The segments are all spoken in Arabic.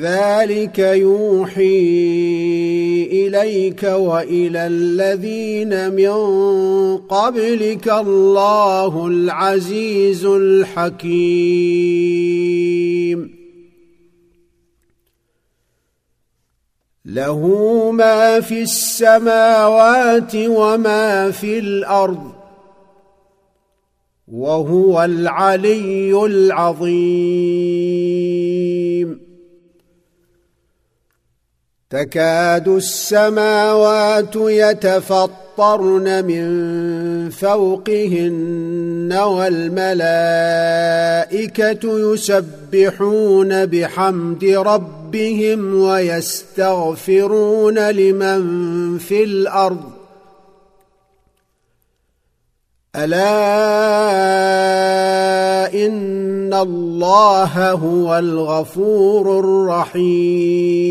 كذلك يوحي إليك وإلى الذين من قبلك الله العزيز الحكيم. له ما في السماوات وما في الأرض وهو العلي العظيم. تكاد السماوات يتفطرن من فوقهن والملائكة يسبحون بحمد ربهم ويستغفرون لمن في الأرض. ألا إن الله هو الغفور الرحيم.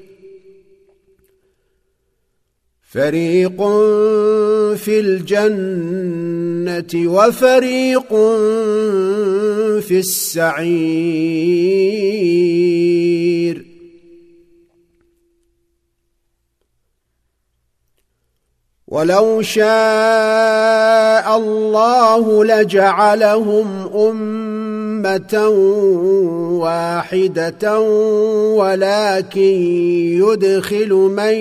فريق في الجنة وفريق في السعير. ولو شاء الله لجعلهم أمة واحدة ولكن يدخل من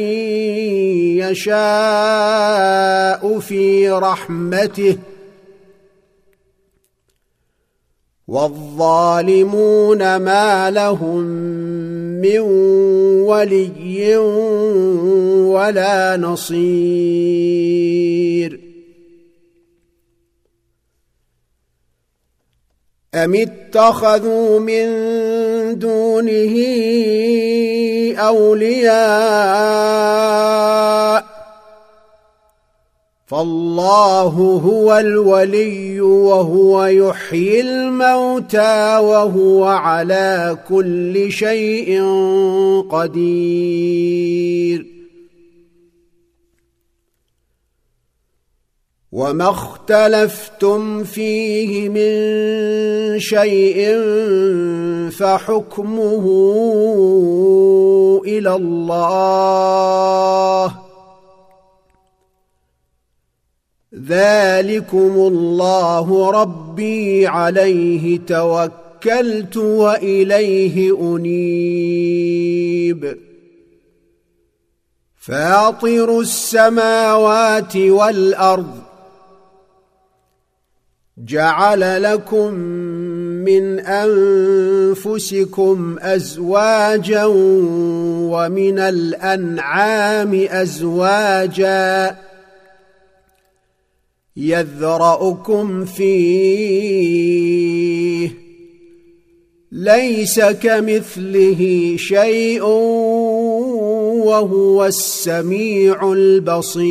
يشاء في رحمته. والظالمون ما لهم من ولي ولا نصير. ام اتخذوا من دونه اولياء فالله هو الولي وهو يحيي الموتى وهو على كل شيء قدير وما اختلفتم فيه من شيء فحكمه إلى الله ذلكم الله ربي عليه توكلت واليه انيب فاطر السماوات والارض جعل لكم من أنفسكم أزواجا ومن الأنعام أزواجا يذرأكم فيه. ليس كمثله شيء وهو السميع البصير.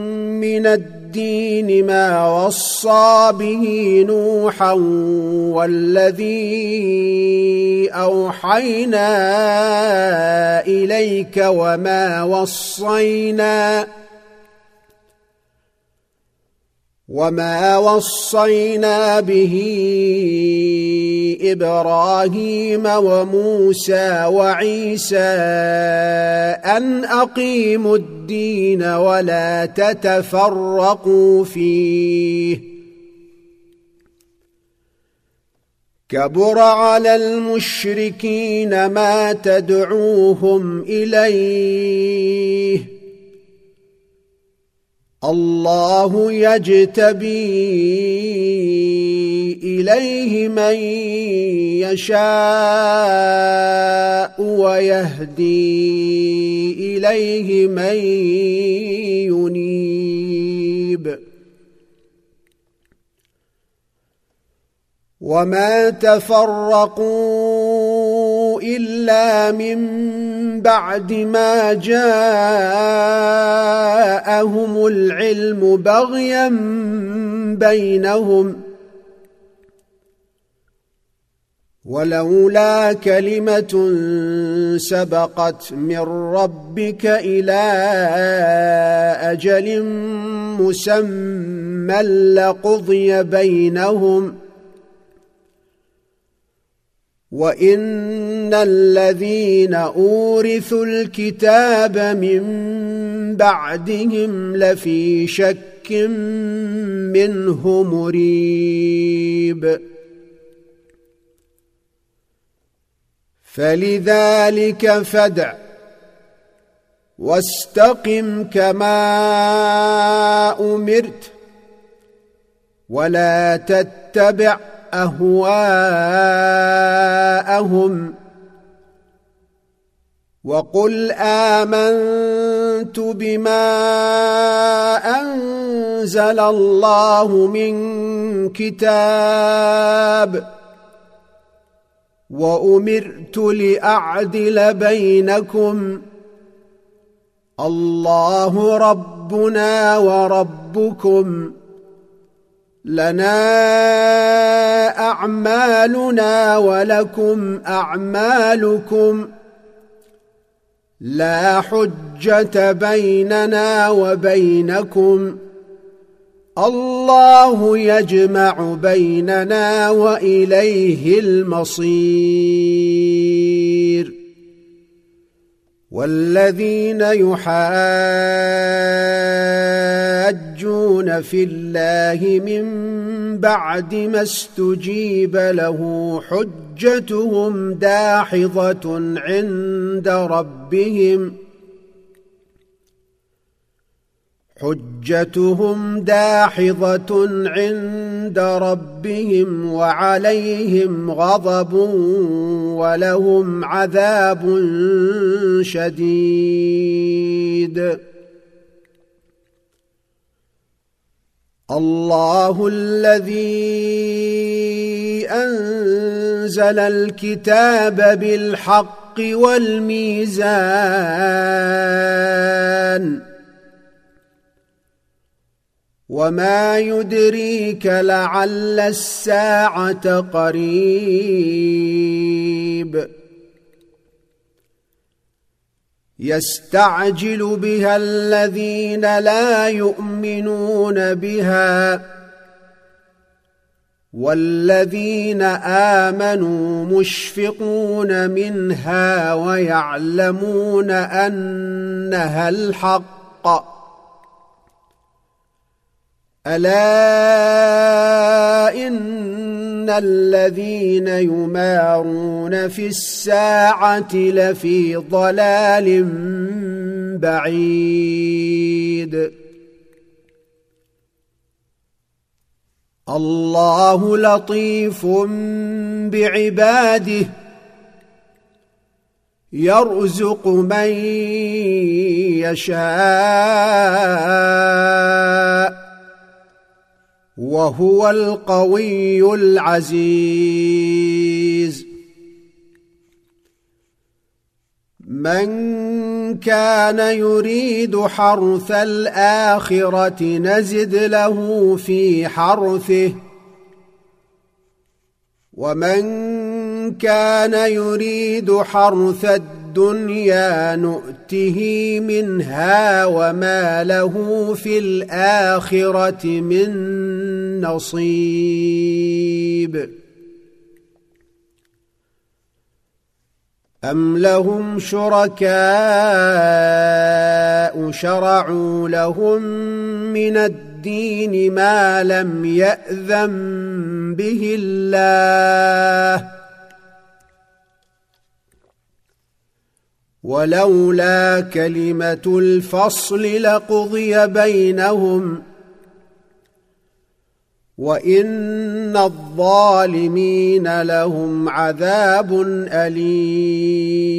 من الدين ما وصى به نوحا والذي أوحينا إليك وما وصينا وما وصينا به إبراهيم وموسى وعيسى أن أقيموا الدين ولا تتفرقوا فيه. كبر على المشركين ما تدعوهم إليه. الله يجتبي إليه من يشاء ويهدي. إليه من ينيب. وما تفرقوا إلا من بعد ما جاءهم العلم بغيا بينهم ولولا كلمة سبقت من ربك إلى أجل مسمى لقضي بينهم وإن الذين أورثوا الكتاب من بعدهم لفي شك منه مريب فلذلك فدع واستقم كما أمرت ولا تتبع أهواءهم وقل آمنت بما أنزل الله من كتاب وأمرت لأعدل بينكم. الله ربنا وربكم. لنا أعمالنا ولكم أعمالكم. لا حجة بيننا وبينكم. الله يجمع بيننا وإليه المصير. والذين يحاجون في الله من بعد ما استجيب له حجتهم داحضة عند ربهم. حجتهم داحضة عند ربهم وعليهم غضب ولهم عذاب شديد. الله الذي أنزل الكتاب بالحق والميزان وما يدريك لعل الساعة قريب. يستعجل بها الذين لا يؤمنون بها والذين امنوا مشفقون منها ويعلمون انها الحق. ألا إن الذين يمارون في الساعة لفي ضلال بعيد. الله لطيف بعباده يرزق من يشاء. وهو القوي العزيز. من كان يريد حرث الآخرة نزد له في حرثه. ومن كان يريد حرث الدنيا نؤته منها وما له في الآخرة من نصيب. ام لهم شركاء شرعوا لهم من الدين ما لم ياذن به الله ولولا كلمة الفصل لقضي بينهم وإن الظالمين لهم عذاب أليم.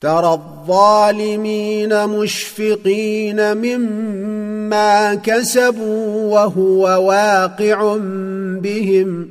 ترى الظالمين مشفقين مما كسبوا وهو واقع بهم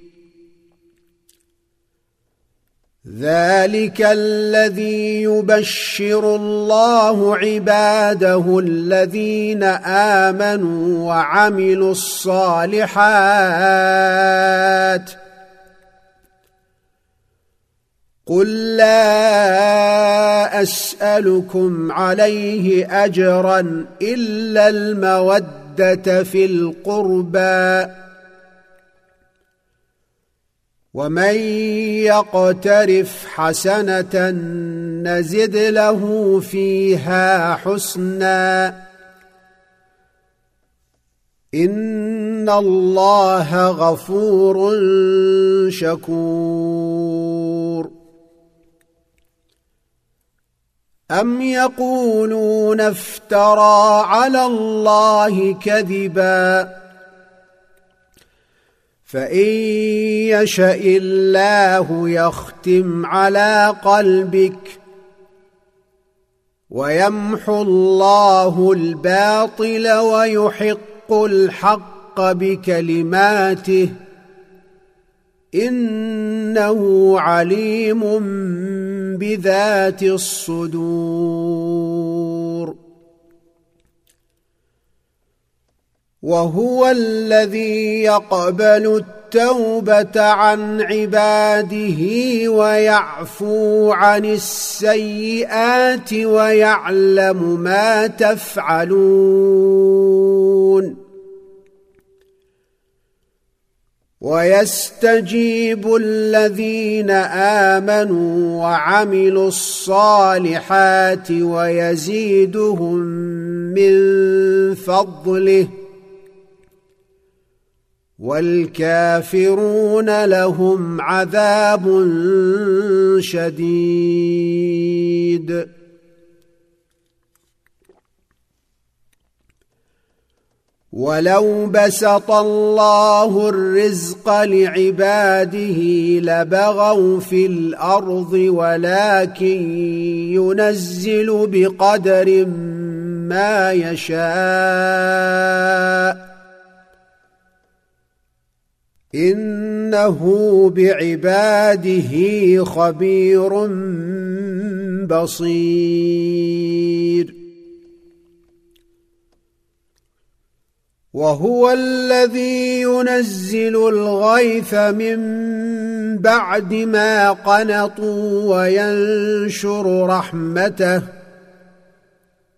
ذلك الذي يبشر الله عباده الذين آمنوا وعملوا الصالحات. قل لا أسألكم عليه أجرا إلا المودة في القربى. ومن يقترف حسنه نزد له فيها حسنا ان الله غفور شكور ام يقولون افترى على الله كذبا فإن يشأ الله يختم على قلبك ويمحو الله الباطل ويحق الحق بكلماته إنه عليم بذات الصدور. وهو الذي يقبل التوبة عن عباده ويعفو عن السيئات ويعلم ما تفعلون. ويستجيب الذين آمنوا وعملوا الصالحات ويزيدهم من فضله. والكافرون لهم عذاب شديد. ولو بسط الله الرزق لعباده لبغوا في الأرض ولكن ينزل بقدر ما يشاء إنه بعباده خبير بصير. وهو الذي ينزل الغيث من بعد ما قنطوا وينشر رحمته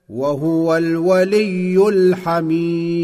وهو الولي الحميد.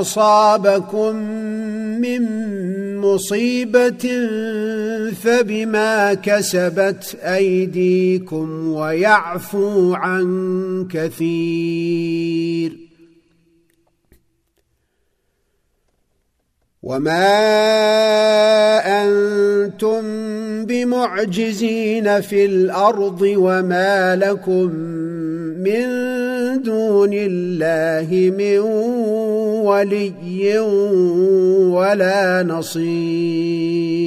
أصابكم من مصيبة فبما كسبت أيديكم ويعفو عن كثير وما أنتم بمعجزين في الأرض وما لكم من دون الله من ولي ولا نصير.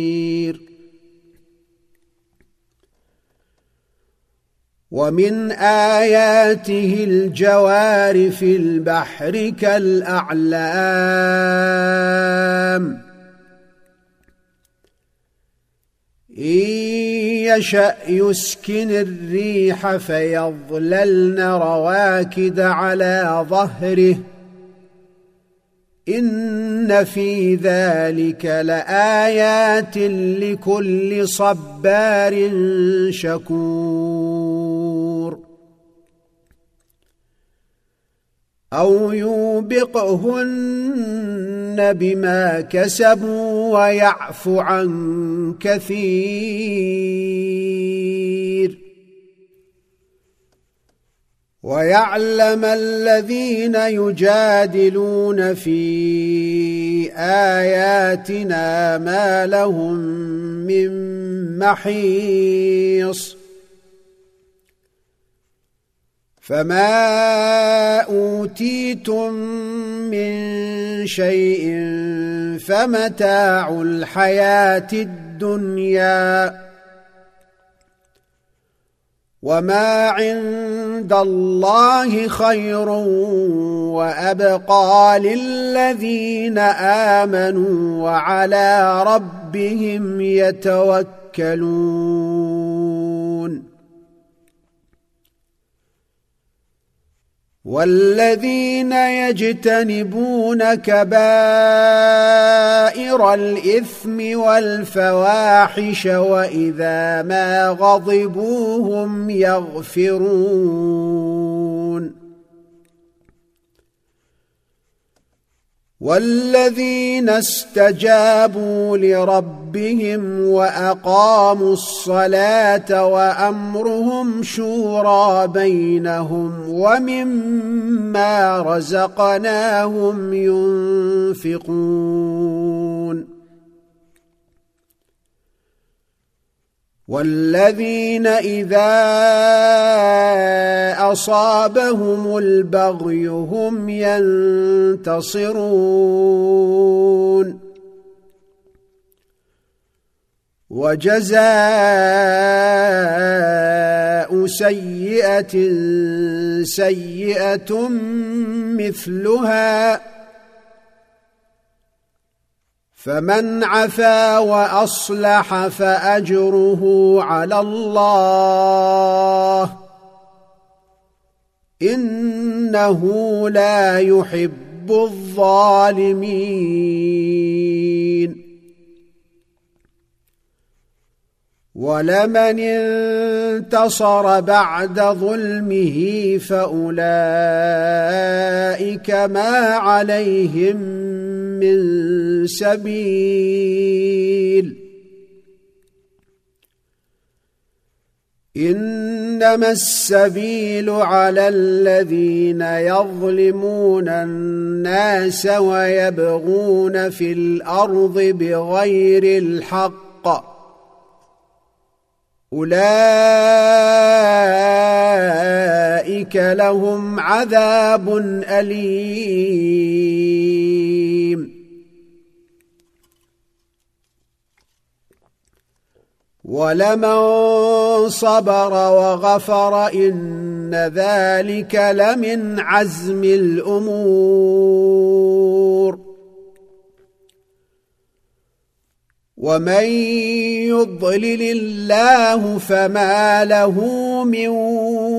ومن آياته الجوار في البحر كالأعلام. إن يشأ يسكن الريح فيظللن رواكد على ظهره. إن في ذلك لآيات لكل صبار شكور. أو يوبقهن بما كسبوا ويعفو عن كثير. ويعلم الذين يجادلون في آياتنا ما لهم من محيص. فما أوتيتم من شيء فمتاع الحياة الدنيا. وما عند الله خير وابقى للذين امنوا وعلى ربهم يتوكلون والذين يجتنبون كبائر الإثم والفواحش وإذا ما غضبوا هم يغفرون والذين استجابوا لربهم وأقاموا الصلاة وأمرهم شورى بينهم ومما رزقناهم ينفقون والذين إذا أصابهم البغي هم ينتصرون. وجزاء سيئة سيئة مثلها فمن عفا وأصلح فأجره على الله. إنه لا يحب الظالمين. ولمن انتصر بعد ظلمه فأولئك ما عليهم من سبيل. إنما السبيل على الذين يظلمون الناس ويبغون في الأرض بغير الحق. أولئك لهم عذاب أليم. ولمن صبر وغفر إن ذلك لمن عزم الأمور. ومن يضلل الله فما له من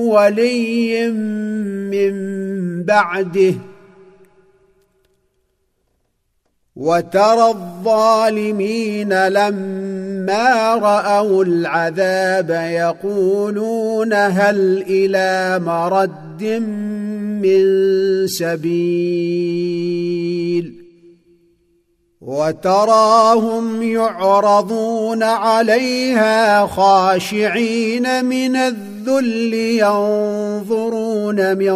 ولي من بعده. وترى الظالمين لم راوا العذاب يقولون هل إلى مرد من سبيل وتراهم يعرضون عليها خاشعين من الذل ينظرون من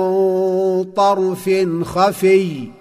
طرف خفي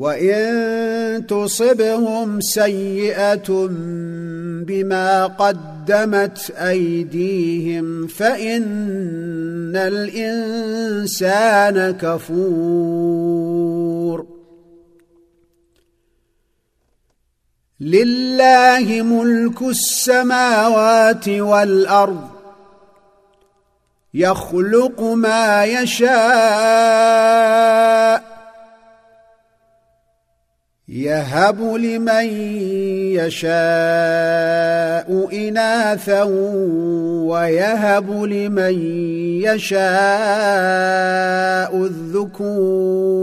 وإن تصبهم سيئة بما قدمت أيديهم فإن الإنسان كفور. لله ملك السماوات والأرض يخلق ما يشاء يهب لمن يشاء إناثا ويهب لمن يشاء الذكور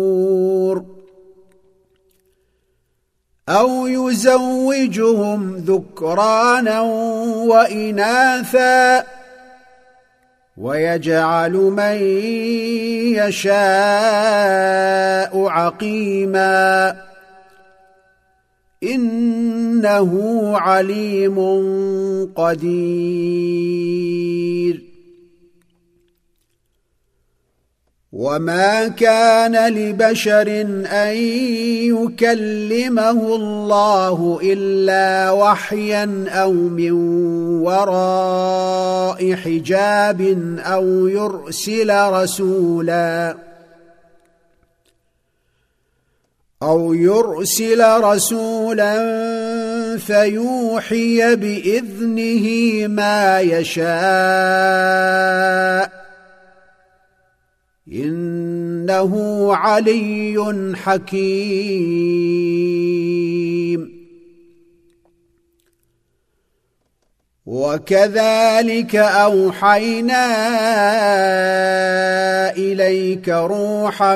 أو يزوجهم ذكرانا وإناثا ويجعل من يشاء عقيما إنه عليم قدير. وما كان لبشر أن يكلمه الله إلا وحيا أو من وراء حجاب أو يرسل رسولا. أو يرسل رسولا فيوحي بإذنه ما يشاء. إنه علي حكيم. وكذلك أوحينا إليك روحا